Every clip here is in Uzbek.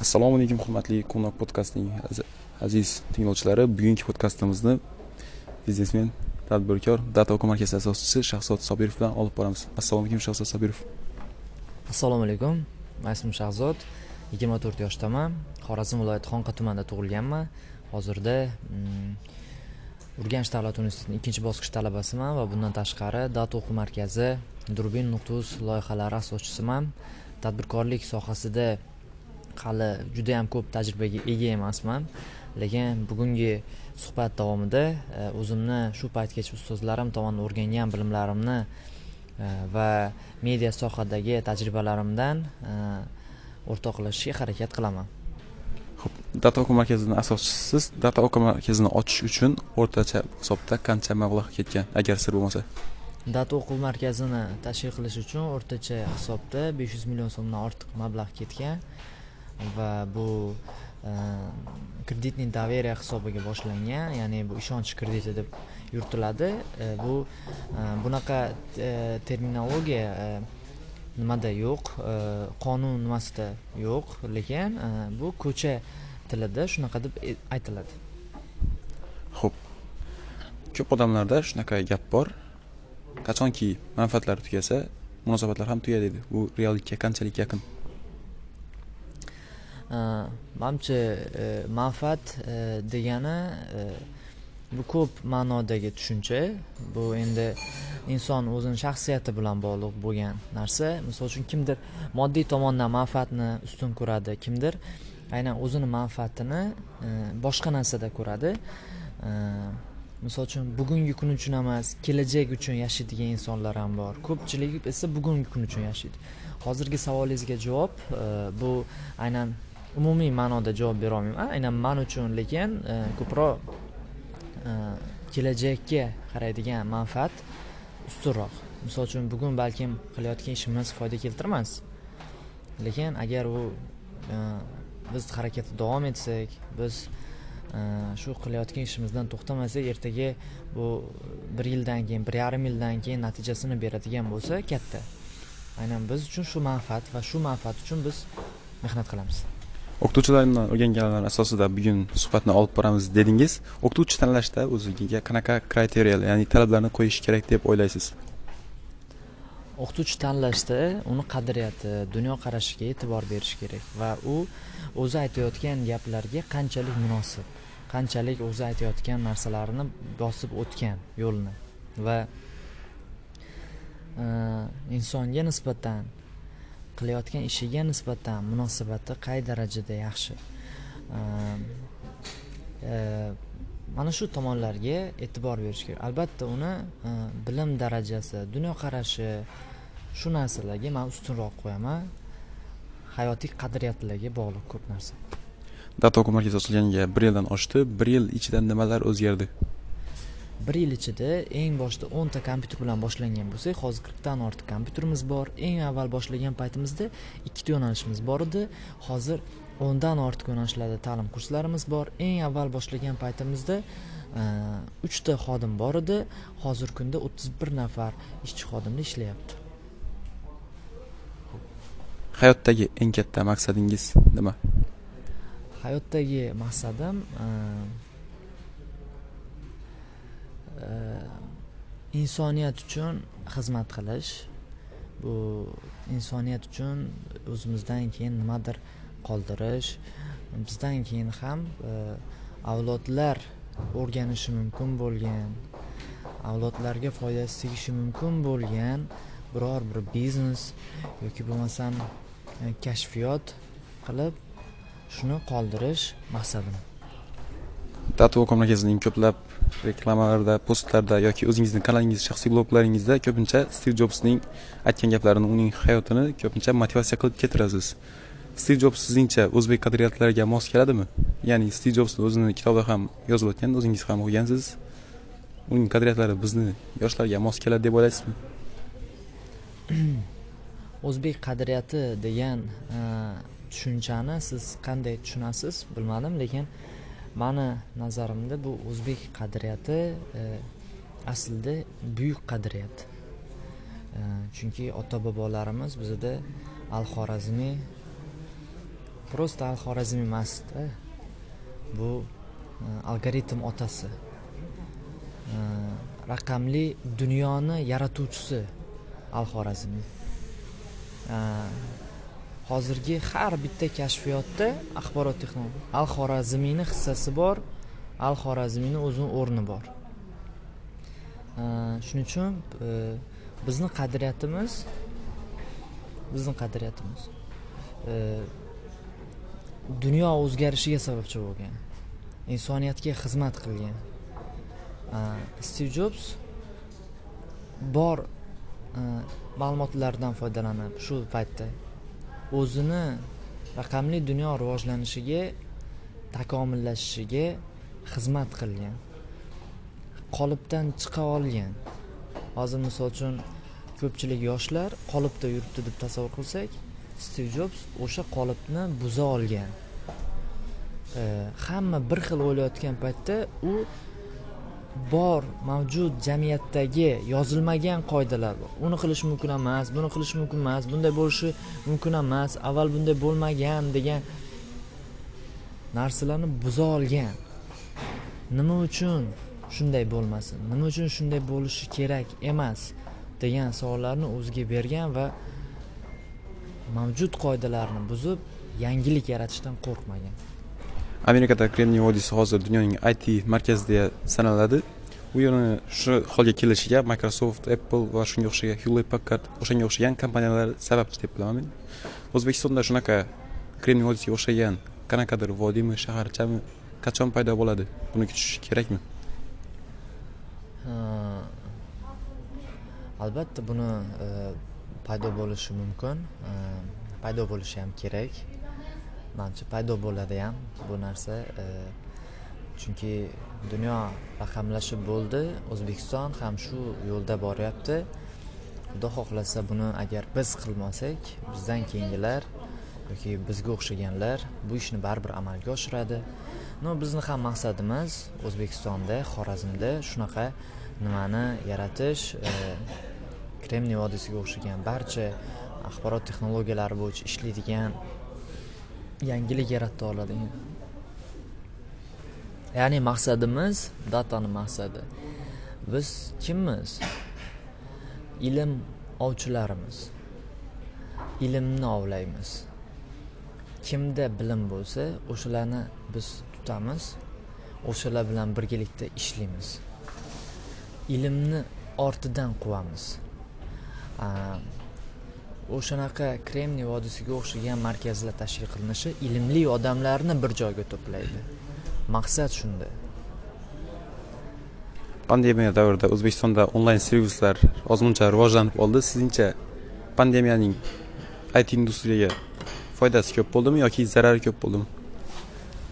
assalomu alaykum hurmatli quvnoq podkastining aziz tinglovchilari. Bugungi podkastimizni biznesmen tadbirkor data o'quv markazi asoschisi shahzod sobirov bilan olib boramiz. Assalomu alaykum shahzod sobirov. Assalomu alaykum. Ismim shahzod yigirma to'rt yoshdaman. Xorazm viloyati xonqa tumanida tug'ilganman. Hozirda mm, urganch davlat universitetining ikkinchi bosqich talabasiman va bundan tashqari data o'quv markazi durbin nuqtuz loyihalari asoschisiman. Tadbirkorlik sohasida hali judayam ko'p tajribaga ega emasman. Lekin bugungi suhbat davomida e, o'zimni shu paytgacha ustozlarim tomonidan o'rgangan bilimlarimni e, va media sohadagi tajribalarimdan e, o'rtoqlashishga harakat qilaman. Ho'p data o'quv markazini asoschisiz data o'quv markazini ochish uchun o'rtacha hisobda qancha mablag' ketgan agar sir bo'lmasa? Data o'quv markazini tashkil qilish uchun o'rtacha hisobda besh yuz million so'mdan ortiq mablag' ketgan va bu ehm, kreditniy доверие hisobiga boshlangan ya'ni bu ishonch krediti deb yuritiladi eh, bu ehm, bunaqa eh, terminologiya eh, nimada yo'q qonun nimasida yo'q lekin bu ko'cha tilida shunaqa deb aytiladi ho'p. Ko'p odamlarda shunaqa gap bor qachonki manfaatlari tugasa munosabatlar ham tugaydi deydi bu reallikka qanchalik yaqin manimcha manfaat degani bu ko'p ma'nodagi tushuncha bu endi inson o'zini shaxsiyati bilan bog'liq bo'lgan narsa misol uchun kimdir moddiy tomondan manfaatni ustun ko'radi kimdir aynan o'zini manfaatini boshqa narsada ko'radi misol uchun bugungi kun uchun emas kelajak uchun yashaydigan insonlar ham bor ko'pchilik esa bugungi kun uchun yashaydi hozirgi savolingizga javob bu aynan umumiy ma'noda javob berolmayman. Aynan man uchun lekin e, ko'proq e, kelajakka qaraydigan manfaat ustunroq. Misol uchun bugun balkim qilayotgan ishimiz foyda keltirmas lekin agar u e, biz harakatda davom etsak biz shu qilayotgan ishimizdan to'xtamasak ertaga bu bir yildan keyin bir yarim yildan keyin natijasini beradigan bo'lsa katta. Aynan biz uchun shu manfaat va shu manfaat uchun biz mehnat qilamiz. O'qituvchilarimdan o'rganganlar asosida bugun suhbatni olib boramiz dedingiz. O'qituvchi tanlashda o'ziga qanaqa kriteriyalar ya'ni talablarni qo'yish kerak deb o'ylaysiz? O'qituvchi tanlashda uni qadriyati dunyoqarashiga e'tibor berish kerak va u o'zi aytayotgan gaplarga qanchalik munosib qanchalik o'zi aytayotgan narsalarini bosib o'tgan yo'lni va e, insonga nisbatan qilayotgan ishiga nisbatan munosabati qay darajada yaxshi? E, mana shu tomonlarga e'tibor berish kerak. Albatta uni e, bilim darajasi dunyoqarashi shu narsalarga man ustunroq qo'yaman. Hayotiy qadriyatlarga bog'liq ko'p narsa. Data o'quv markazi ochilganiga bir yildan oshdi bir yil ichida nimalar o'zgardi? Bir yil ichida eng boshida o'nta kompyuter bilan boshlangan bo'lsak hozir qirqdan ortiq kompyuterimiz bor. Eng avval boshlagan paytimizda ikkita yo'nalishimiz bor edi. Hozir o'ndan ortiq yo'nalishlarda ta'lim kurslarimiz bor. Eng avval boshlagan paytimizda e, uchta xodim bor edi. Hozirgi kunda o'ttiz bir nafar ishchi xodimda ishlayapti. Hayotdagi eng katta maqsadingiz nima? Hayotdagi maqsadim e, insoniyat uchun xizmat qilish. Bu insoniyat uchun o'zimizdan keyin nimadir qoldirish. Bizdan keyin ham avlodlar o'rganishi mumkin bo'lgan avlodlarga foydasi tegishi mumkin bo'lgan biror bir biznes yoki bo'lmasam kashfiyot qilib shuni qoldirish maqsadim. Tatu markazining ko'plab reklamalarda postlarda yoki o'zingizni kanalingiz shaxsiy bloglaringizda ko'pincha stiv jobsning aytgan gaplarini uning hayotini ko'pincha motivatsiya qilib keltirasiz. Stiv jobs sizningcha o'zbek qadriyatlariga mos keladimi? Ya'ni stiv jobsni o'zini kitobida ham yozib o'tgan o'zingiz ham o'qigansiz. Uning qadriyatlari bizni yoshlarga mos keladi deb o'ylaysizmi? O'zbek qadriyati degan e, tushunchani siz qanday tushunasiz bilmadim lekin mani nazarimda bu o'zbek qadriyati e, aslida buyuk qadriyat. E, chunki ota bobolarimiz bizada al xorazmiy просто al xorazmiy emasda bu e, algoritm otasi. Raqamli dunyoni yaratuvchisi al xorazmiy hozirgi har bitta kashfiyotda axborot texnologiya al xorazmiyni hissasi bor al xorazmiyni o'zini o'rni bor. Shuning uchun e, bizni qadriyatimiz bizni qadriyatimiz e, dunyo o'zgarishiga sababchi bo'lgan insoniyatga xizmat qilgan. Stiv jobs bor e, ma'lumotlardan foydalanib shu paytda o'zini raqamli dunyo rivojlanishiga takomillashishiga xizmat qilgan. Qolipdan chiqa olgan. Hozir misol uchun ko'pchilik yoshlar qolipda yuribdi deb tasavvur qilsak stiv jobs o'sha qolipni buza olgan. E, hamma bir xil o'ylayotgan paytda u bor mavjud jamiyatdagi yozilmagan qoidalar bor. Uni qilish mumkin emas buni qilish mumkin emas bunday bo'lishi mumkin emas avval bunday bo'lmagan degan narsalarni buza olgan. Nima uchun shunday bo'lmasin? Nima uchun shunday bo'lishi kerak emas degan savollarni o'ziga bergan va mavjud qoidalarni buzib yangilik yaratishdan qo'rqmagan. Amerikada kremniy vodiysi hozir dunyoning it markazi sanaladi. U yerni shu holga kelishiga microsoft apple va shunga o'xshagan hewlett packard o'shanga o'xshagan kompaniyalar sababchi deb bilaman. Men o'zbekistonda shunaqa kremniy vodiysiga o'xshagan qanaqadir vodiymi shaharchami qachon paydo bo'ladi? Buni kutish kerakmi? Albatta buni e, paydo bo'lishi mumkin. E, paydo bo'lishi ham kerak. Manimcha paydo bo'ladi ham bu narsa e, chunki dunyo raqamlashib bo'ldi. O'zbekiston ham shu yo'lda boryapti. Xudo xohlasa buni agar biz qilmasak bizdan keyingilar yoki bizga o'xshaganlar bu ishni baribir amalga oshiradi. No bizni ham maqsadimiz o'zbekistonda xorazmda shunaqa nimani yaratish e, kremniy vodiysiga o'xshagan barcha axborot texnologiyalari bo'yicha ishlaydigan yangilik yarata oladi. Ya'ni maqsadimiz datani maqsadi. Biz kimmiz? Ilm ovchilarimiz. Ilmni ovlaymiz. Kimda bilim bo'lsa o'shalarni biz tutamiz. O'shalar bilan birgalikda ishlaymiz. Ilmni ortidan quvamiz. O'shanaqa kremniy vodiysiga o'xshagan markazlar tashkil qilinishi ilmli odamlarni bir joyga to'playdi. Maqsad shunda. Pandemiya davrida o'zbekistonda onlayn servislar ozmuncha rivojlanib oldi. Sizningcha pandemiyaning it industriyaga foydasi ko'p bo'ldimi yoki zarari ko'p bo'ldimi?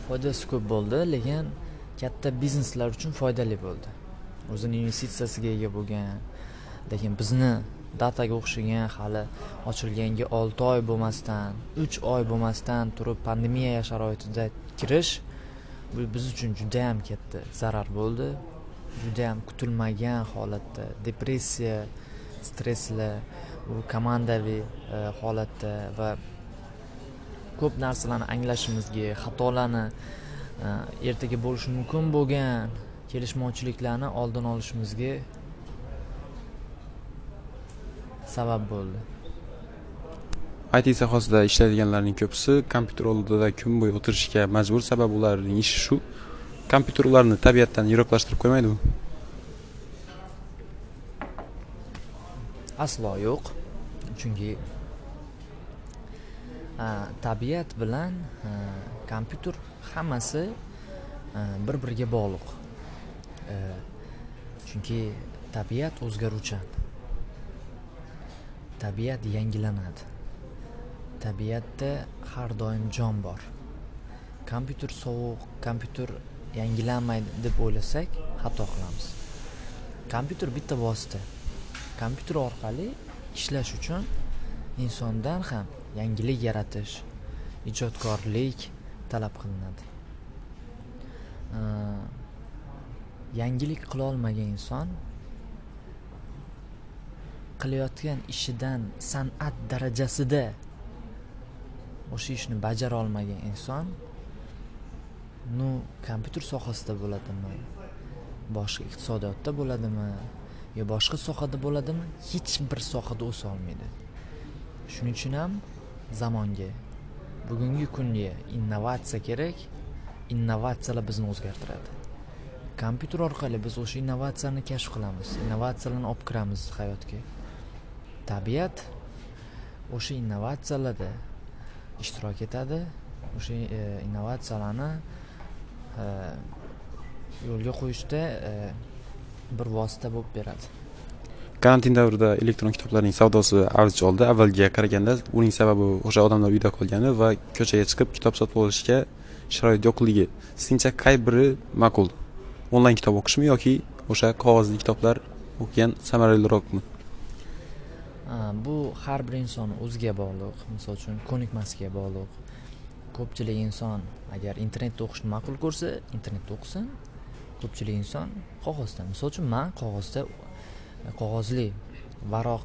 Foydasi ko'p bo'ldi lekin katta bizneslar uchun foydali bo'ldi. O'zini investitsiyasiga ega bo'lgan lekin bizni dataga o'xshagan hali ochilganiga olti oy bo'lmasdan uch oy bo'lmasdan turib pandemiya sharoitida kirish bu biz uchun juda yam katta zarar bo'ldi. Juda yam kutilmagan holatda depressiya stresslar u komandaviy e, holatda va ko'p narsalarni anglashimizga xatolarni e, ertaga bo'lishi mumkin bo'lgan kelishmovchiliklarni oldini olishimizga sabab bo'ldi. It sohasida ishlaydiganlarning ko'pisi kompyuter oldida kun bo'yi o'tirishga majbur. Sababi ularning ishi shu. Kompyuter ularni tabiatdan yiroqlashtirib qo'ymaydimi aslo yo'q. Chunki tabiat bilan kompyuter hammasi bir biriga bog'liq. A, chunki tabiat o'zgaruvchan tabiat yangilanadi. Tabiatda har doim jon bor. Kompyuter sovuq kompyuter yangilanmaydi deb o'ylasak xato qilamiz. Kompyuter bitta vosita. Kompyuter orqali ishlash uchun insondan ham yangilik yaratish ijodkorlik talab qilinadi. Yangilik qilolmagan inson qilayotgan ishidan san'at darajasida o'sha ishni bajara olmagan inson ну kompyuter sohasida bo'ladimi boshqa iqtisodiyotda bo'ladimi yo boshqa sohada bo'ladimi hech bir sohada o'sa olmaydi. Shuning uchun ham zamonga bugungi kunga innovatsiya kerak. Innovatsiyalar bizni o'zgartiradi. Kompyuter orqali biz o'sha innovatsiyani kashf qilamiz innovatsiyalarni olib kiramiz hayotga. Tabiat o'sha innovatsiyalarda ishtirok etadi. O'sha e, innovatsiyalarni e, yo'lga qo'yishda e, bir vosita bo'lib beradi. Karantin davrida elektron kitoblarning savdosi avj oldi. Avvalgiga qaraganda uning sababi o'sha odamlar uyda qolgani va ko'chaga chiqib kitob sotib olishga sharoit yo'qligi. Sizningcha qay biri ma'qul? Onlayn kitob o'qishmi yoki o'sha qog'ozli kitoblar o'qigan samaraliroqmi? Bu har bir inson o'ziga bog'liq. Misol uchun ko'nikmasiga bog'liq. Ko'pchilik inson agar internetda o'qishni ma'qul ko'rsa internetda o'qisin. Ko'pchilik inson qog'ozda. Misol uchun man qog'ozda e, qog'ozli varoq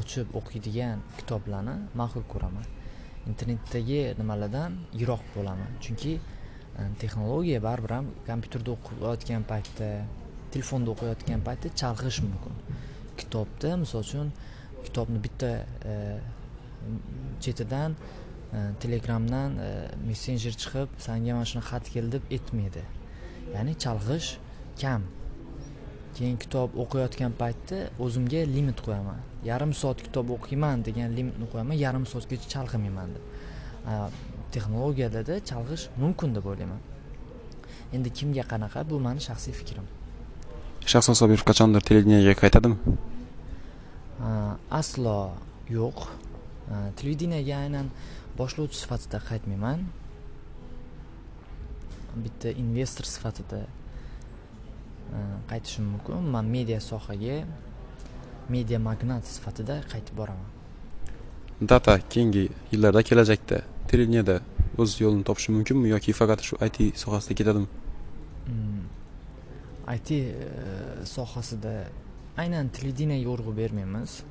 ochib o'qiydigan kitoblarni ma'qul ko'raman. Internetdagi nimalardan yiroq bo'laman. Chunki e, texnologiya baribir ham kompyuterda o'qiyotgan paytda telefonda o'qiyotgan paytda chalg'ish mumkin. Kitobda misol uchun kitobni bitta e, chetidan e, telegramdan e, messenjer chiqib sanga mana shunaqa xat keldi deb aytmaydi ya'ni chalg'ish kam. Keyin kitob o'qiyotgan paytda o'zimga limit qo'yaman. Yarim soat kitob o'qiyman degan limitni qo'yaman yarim soatgacha chalg'imayman deb. Texnologiyalarda chalg'ish mumkin deb o'ylayman. Endi kimga qanaqa? Bu mani shaxsiy fikrim. Shaxsan sobirov qachondir televideniyaga qaytadimi? Aslo yo'q. Televideniyega aynan boshlovchi sifatida qaytmayman. Bitta investor sifatida qaytishim mumkin. Man media sohaga media magnat sifatida qaytib boraman. Data keyingi yillarda kelajakda televideniyada o'z yo'lini topishi mumkinmi yoki faqat shu it sohasida ketadimi? Hmm. it e, sohasida aynan televideniyaga urg'u bermaymiz.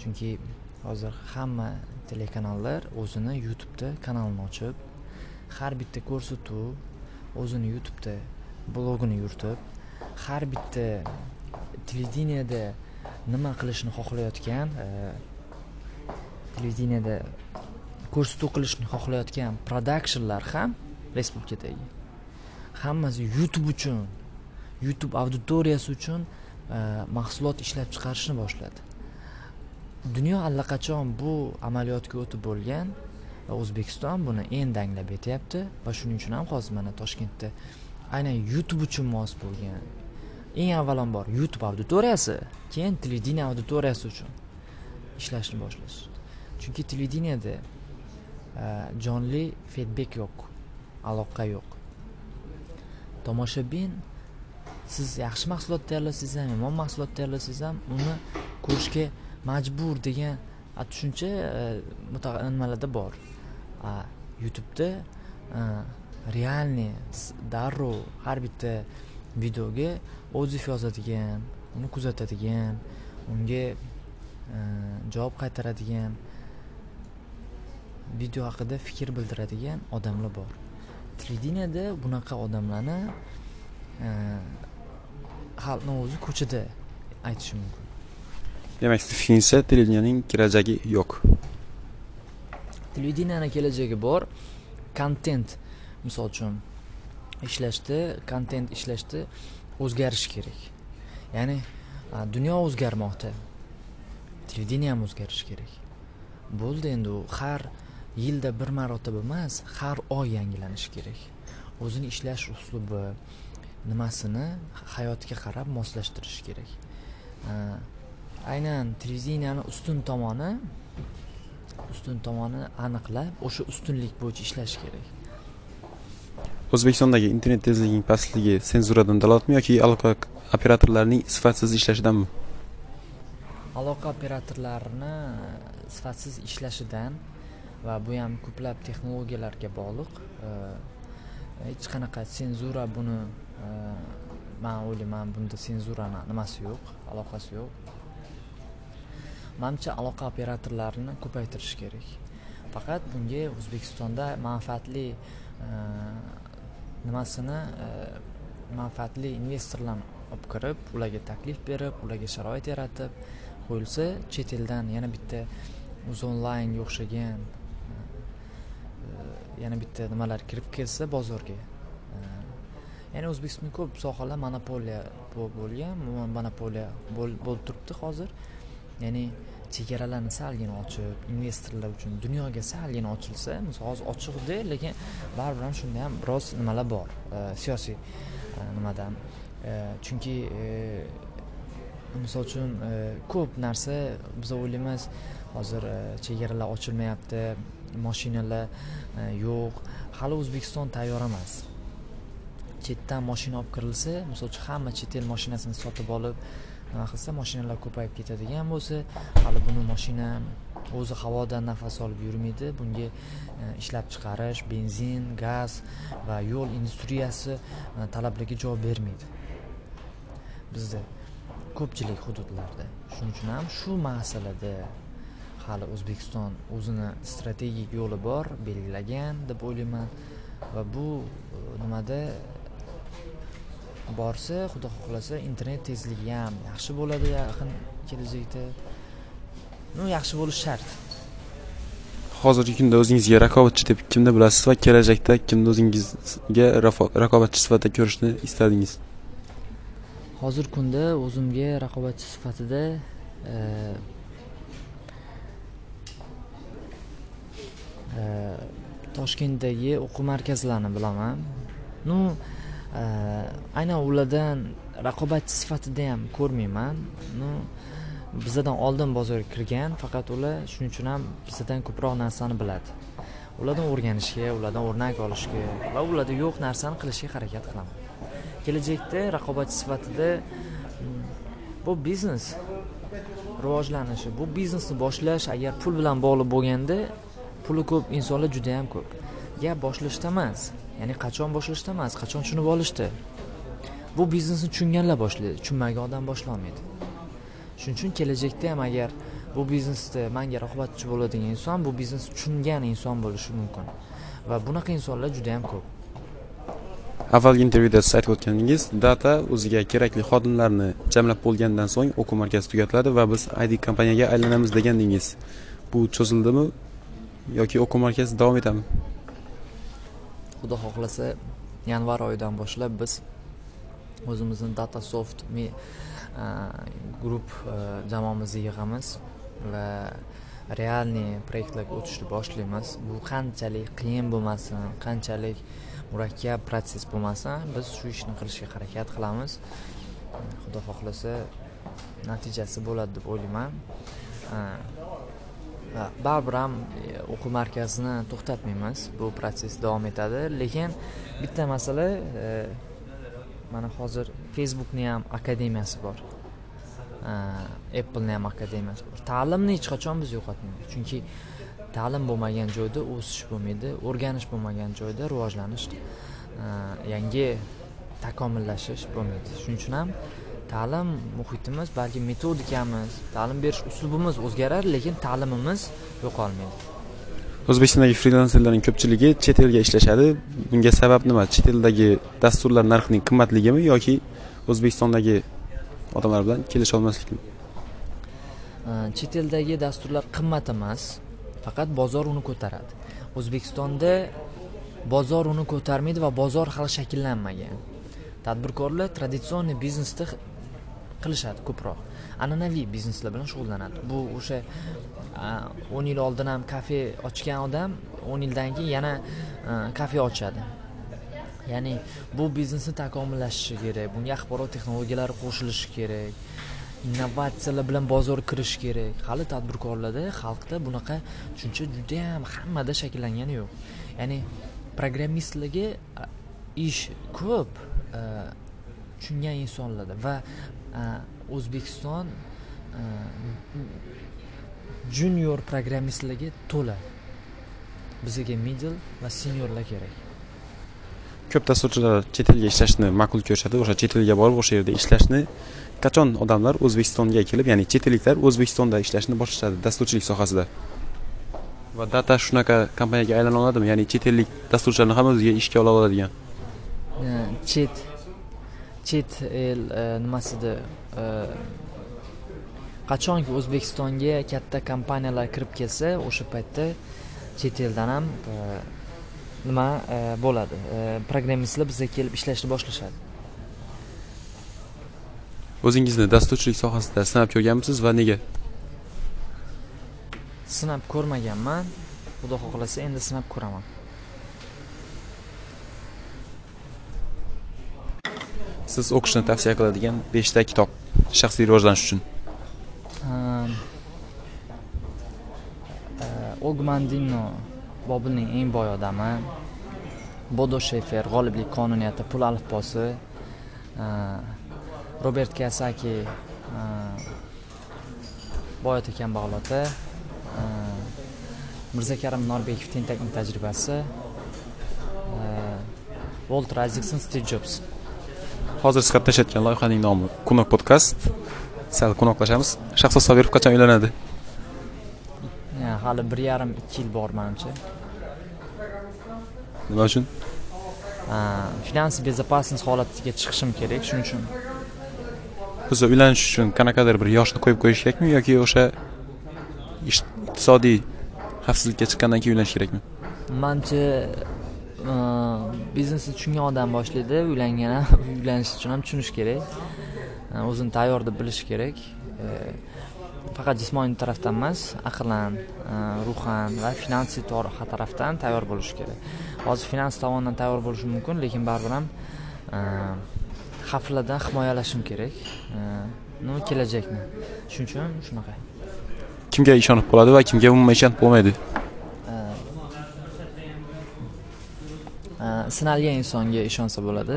Chunki hozir hamma telekanallar o'zini youtubeda kanalini ochib har bitta ko'rsatuv o'zini youtubeda blogini yuritib har bitta televideniyada nima qilishni xohlayotgan e, televideniyada ko'rsatuv qilishni xohlayotgan prodakshnlar ham respublikadagi hammasi youtube uchun youtube auditoriyasi uchun E, mahsulot ishlab chiqarishni boshladi. Dunyo allaqachon bu amaliyotga o'tib bo'lgan va o'zbekiston buni endi anglab yetyapti va shuning uchun ham hozir mana toshkentda aynan youtube uchun mos bo'lgan eng avvalambor youtube auditoriyasi keyin televideniya auditoriyasi uchun ishlashni boshlash. Chunki televideniyada e, jonli feedback yo'q aloqa yo'q. Tomoshabin siz yaxshi mahsulot tayyorlasangiz ham yomon mahsulot tayyorlasangiz ham uni ko'rishga majbur degan tushuncha e, nimalarda bor. Youtubeda e, realniy darrov har bitta videoga odzif yozadigan uni kuzatadigan unga e, javob qaytaradigan video haqida fikr bildiradigan odamlar bor. Televideniyada bunaqa odamlarni e, xalqni o'zi ko'chada aytishi mumkin. Demak fikringizcha televideniyaning kelajagi yo'q. Televideniyani kelajagi bor. Kontent misol uchun ishlashda kontent ishlashda o'zgarish kerak. Ya'ni dunyo o'zgarmoqda. Televideniya ham o'zgarishi kerak. Bo'ldi endi u. Har yilda bir marotaba emas har oy yangilanishi kerak. O'zini ishlash uslubi nimasini hayotga qarab moslashtirishi kerak. Aynan televideniyani ustun tomoni ustun tomoni aniqlab o'sha ustunlik bo'yicha ishlash kerak. O'zbekistondagi internet tezligining pastligi senzuradan dalolatmi yoki aloqa operatorlarining sifatsiz ishlashidanmi? Aloqa operatorlarini sifatsiz ishlashidan va bu ham ko'plab texnologiyalarga bog'liq hech qanaqa senzura buni Э, man o'ylayman bunda senzurani nimasi yo'q aloqasi yo'q. Manimcha aloqa operatorlarini ko'paytirish kerak. Faqat bunga o'zbekistonda manfaatli e, nimasini e, manfaatli investorlarni olib kirib ularga taklif berib ularga sharoit yaratib qo'yilsa chet eldan yana bitta uz onlaynga o'xshagan e, yana bitta nimalar kirib kelsa bozorga ya'ni o'zbekiston ko'p sohalar monopoliya bo'lgan monopoliya bo'lib turibdi hozir. Ya'ni chegaralarni salgina ochib investorlar uchun dunyoga salgina ochilsa misol hozir ochiqda lekin baribir ham shunda ham biroz nimalar bor e, siyosiy e, nimadan. E, chunki misol uchun ko'p narsa biz o'ylaymiz hozir chegaralar ochilmayapti moshinalar yo'q. Hali o'zbekiston tayyor emas. Chetdan moshina olib kirilsa misol uchun hamma chet el moshinasini sotib olib nima qilsa moshinalar ko'payib ketadigan bo'lsa hali buni moshina o'zi havodan nafas olib yurmaydi. Bunga e, ishlab chiqarish benzin gaz va yo'l industriyasi e, talablarga javob bermaydi. Bizda ko'pchilik hududlarda shuning uchun ham shu masalada hali o'zbekiston o'zini strategik yo'li bor belgilagan deb o'ylayman va bu e, nimada borsa xudo xohlasa internet tezligi ham yaxshi bo'ladi yaqin kelajakda. Ну yaxshi bo'lishi shart. Hozirgi kunda o'zingizga raqobatchi deb kimni bilasiz va kelajakda kimni o'zingizga raqobatchi sifatida ko'rishni istardingiz hozirgi kunda o'zimga raqobatchi sifatida e, e, toshkentdagi o'quv markazlarini bilaman. Ну Э, aynan ulardan raqobatchi sifatida ham ko'rmayman. Ну bizadan oldin bozorga kirgan faqat ular shuning uchun ham bizadan ko'proq narsani biladi. Ulardan o'rganishga ulardan o'rnak olishga va ularda yo'q narsani qilishga harakat qilaman. Kelajakda raqobatchi sifatida mm, bu biznes rivojlanishi bu biznesni boshlash agar pul bilan bog'liq bo'lganda puli ko'p insonlar juda yam ko'p. Gap boshlashda emas. Ya'ni qachon boshlashda emas qachon tushunib olishda bu biznesni tushunganlar boshlaydi tushunmagan odam boshlolmaydi. Shuning uchun kelajakda ham agar bu biznesda manga rag'batchi bo'ladigan inson bu biznesni tushungan inson bo'lishi mumkin. Va bunaqa insonlar juda yam ko'p. Avvalgi intervyuda siz aytib o'tganingiz data o'ziga kerakli xodimlarni jamlab bo'lgandan so'ng o'quv markazi tugatiladi va biz id kompaniyaga aylanamiz degandingiz bu cho'zildimi yoki o'quv markazi davom etadimi? Xudo xohlasa yanvar oyidan boshlab biz o'zimizni datasoft e, grupp e, jamoamizni yig'amiz va realniy proyektlarga o'tishni boshlaymiz. Bu qanchalik qiyin bo'lmasin qanchalik murakkab protsess bo'lmasin biz shu ishni qilishga harakat qilamiz. Xudo xohlasa natijasi bo'ladi deb o'ylayman. E, baribir ham e, o'quv markazini to'xtatmaymiz. Bu protsess davom etadi. Lekin bitta masala e, mana hozir facebookni ham akademiyasi bor. E, Appleni ham akademiyasi bor. Ta'limni hech qachon biz yo'qotmaymiz. Chunki ta'lim bo'lmagan joyda o'sish bo'lmaydi o'rganish bo'lmagan joyda rivojlanish yangi takomillashish bo'lmaydi. Shuning uchun ham ta'lim muhitimiz balki metodikamiz ta'lim berish uslubimiz o'zgarar lekin ta'limimiz yo'qolmaydi. O'zbekistondagi frilanserlarning ko'pchiligi chet elga ishlashadi. Bunga sabab nima? Chet eldagi dasturlar narxining qimmatligimi yoki o'zbekistondagi odamlar bilan kelisholmaslikmi? Chet eldagi dasturlar qimmat emas faqat bozor uni ko'taradi. O'zbekistonda bozor uni ko'tarmaydi va bozor hali shakllanmagan. Tadbirkorlar traditsion biznesda qilishadi ko'proq. An'anaviy bizneslar bilan shug'ullanadi. Bu o'sha o'n yil oldin ham kafe ochgan odam o'n yildan keyin yana kafe ochadi. Ya'ni bu biznesni takomillashishi kerak bunga axborot texnologiyalari qo'shilishi kerak innovatsiyalar bilan bozorga kirish kerak. Hali tadbirkorlarda xalqda bunaqa tushuncha judayam hammada shakllangani yo'q. Ya'ni programmistlarga ish ko'p tushungan insonlarda va o'zbekiston junior programmistlarga to'la. Bizga middle va seniorlar kerak. Ko'p dasturchilar chet elga ishlashni ma'qul ko'rishadi o'sha chet elga borib o'sha yerda ishlashni qachon odamlar o'zbekistonga kelib ya'ni chet elliklar o'zbekistonda ishlashni boshlashadi dasturchilik sohasida? Va data shunaqa kompaniyaga aylana oladimi? Ya'ni chet ellik dasturchilarni ham o'ziga ishga ola oladigan. Chet chet el e, nimasida e, qachonki o'zbekistonga katta kompaniyalar kirib kelsa o'sha paytda chet eldan ham e, nima e, bo'ladi. Programmistlar bizga kelib ishlashni boshlashadi. O'zingizni dasturchilik sohasida sinab ko'rganmisiz va nega? Sinab ko'rmaganman. Xudo xohlasa endi sinab ko'raman siz o'qishni tavsiya qiladigan beshta kitob shaxsiy rivojlanish uchun. E, Ogmandino og bobilning eng boy odami bodo shefer g'oliblik qonuniyati pul alifbosi e, robert kiyosaki e, boy ota kambag'al ota mirzakarim norbekov tentakning tajribasi volter azikson stiv jobs. Hozir siz qilib tashlayotgan loyihaning nomi kunok podkast sal qunoqlashamiz shahzod sobirov qachon uylanadi? Hali bir yarim ikki yil bor manimcha. Nima uchun? Finansiy безопасность holatiga chiqishim kerak shuning uchun. O'zi uylanish uchun qanaqadir bir yoshni qo'yib qo'yish kerakmi yoki o'sha iqtisodiy xavfsizlikka chiqqandan keyin uylanish kerakmi? Manimcha biznesni tushungan odam boshlaydi. Uylangan ham uylanish uchun ham tushunish kerak. O'zini tayyor deb bilish kerak. Faqat jismoniy tarafdan emas aqlan ruhan va finansiy tor- tarafdan tayyor bo'lish kerak. Hozir finans tomonidan tayyor bo'lishim mumkin lekin baribir ham xavflardan himoyalashim kerak. Nima ну kelajakni? Shuning uchun shunaqa. Kimga ishonib qoladi va kimga umuman ishonib bo'lmaydi sinalgan insonga ishonsa bo'ladi.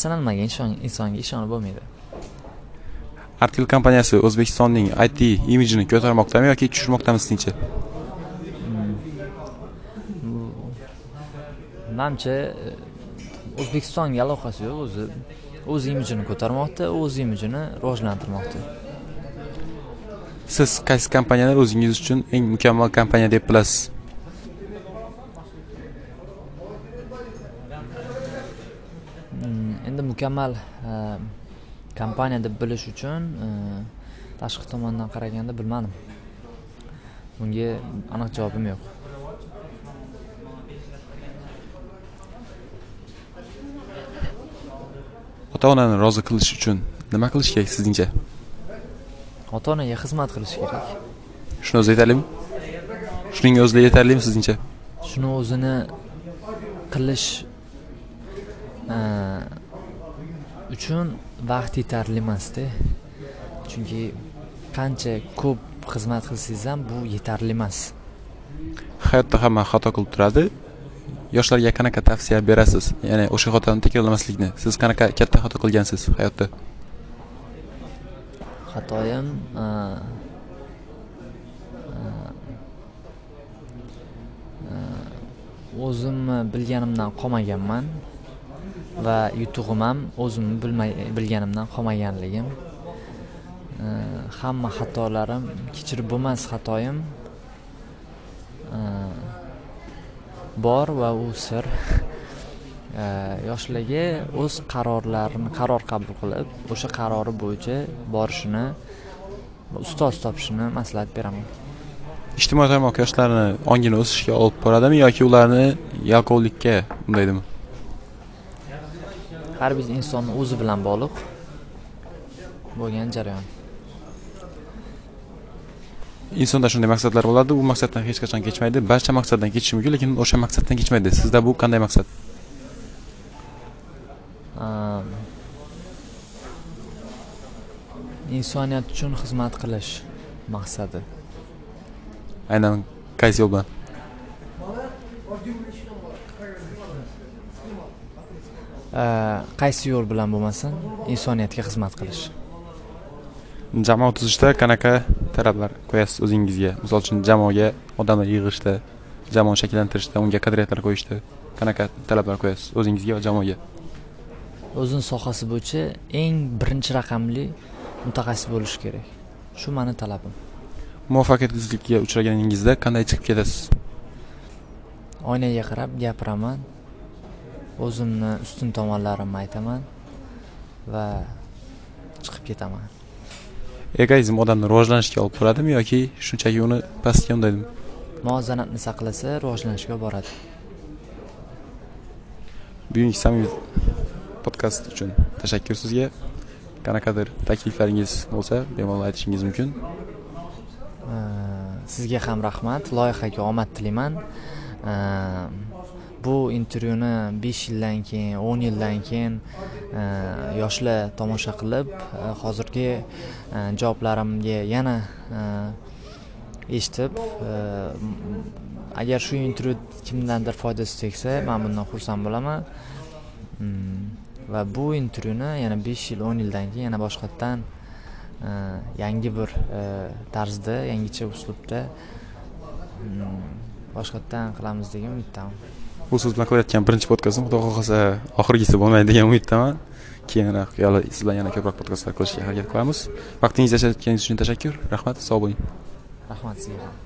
Sinalmagan inson- insonga ishonib bo'lmaydi. Artel kompaniyasi o'zbekistonning it imijini ko'tarmoqdami yoki tushirmoqdami sizningcha? Manimcha e, o'zbekistonga aloqasi yo'q o'zi o'z imijini ko'tarmoqda o'z imijini rivojlantirmoqda. Siz qaysi kompaniyani o'zingiz uchun eng mukammal kompaniya deb bilasiz Mm, endi mukammal e, kompaniya deb bilish uchun e, tashqi tomondan qaraganda bilmadim. Bunga aniq javobim yo'q. Ota onani rozi qilish uchun nima qilish kerak sizningcha? Ota onaga xizmat qilish kerak. Shuni o'zi yetarlimi shuning o'zida yetarlimi sizningcha? Shuni o'zini qilish e, uchun vaqt yetarli emasda. Chunki qancha ko'p xizmat qilsangiz ham bu yetarli emas. Hayotda hamma xato qilib turadi. Yoshlarga qanaqa tavsiya berasiz? Ya'ni o'sha xatoni takrorlamaslikni siz qanaqa katta xato qilgansiz hayotda? Xatoyim o'zimni bilganimdan qolmaganman va yutug'im ham o'zimni bilmay bilganimdan qolmaganligim. Hamma xatolarim kechirib bo'lmas xatoyim. Bor va u sir. Yoshlarga o'z qarorlarini qaror qabul qilib o'sha qarori bo'yicha borishini ustoz topishini maslahat beraman. Ijtimoiy tarmoq yoshlarni ongini o'sishga olib boradimi yoki ularni yalqovlikka undaydimi har bir insonni o'zi bilan bog'liq bo'lgan jarayon. Insonda shunday maqsadlar bo'ladi. U maqsaddan hech qachon kechmaydi. Barcha maqsaddan kechishi mumkin lekin o'sha maqsaddan kechmaydi. Sizda bu qanday maqsad? Insoniyat uchun xizmat qilish maqsadi. Aynan qaysi yo'l bilan qaysi yo'l bilan bo'lmasin insoniyatga xizmat qilish. Jamoa tuzishda qanaqa talablar qo'yasiz o'zingizga? Misol uchun jamoaga odamlar yig'ishda jamoani shakllantirishda unga qadriyatlar qo'yishda qanaqa talablar qo'yasiz o'zingizga va jamoaga? O'zini sohasi bo'yicha eng birinchi raqamli mutaxassis bo'lish kerak. Shu mani talabim. Muvaffaqiyatsizlikka uchraganingizda qanday chiqib ketasiz? Oynaga qarab gapiraman o'zimni ustun tomonlarimni aytaman va chiqib ketaman. Egoizm odamni rivojlanishga olib boradimi yoki shunchaki uni pastga undadimi muvozanatni saqlasa rivojlanishga olib boradi. Bugungi samimiy podkast uchun tashakkur sizga. Qanaqadir takliflaringiz bo'lsa bemalol aytishingiz mumkin. Sizga ham rahmat. Loyihaga omad tilayman bu intervyuni besh yildan keyin o'n yildan keyin e, yoshlar tomosha qilib e, hozirgi e, javoblarimga yana eshitib agar shu intervyu kimdandir foydasi tegsa man bundan xursand bo'laman. Mm, va bu intervyuni yana besh yil o'n yildan keyin yana boshqatdan yangi bir tarzda yangicha uslubda mm, boshqatdan qilamiz degan umiddaman. Bu so'z bilan qilayotgan birinchi podkastim xudo xohlasa oxirgisi bo'lmaydi degan umiddaman. Keyinroq siz bilan yana ko'proq podkastlar qilishga harakat qilamiz. Vaqtingizni ajratganingiz uchun tashakkur rahmat sog' bo'ling. Rahmat sizga ham.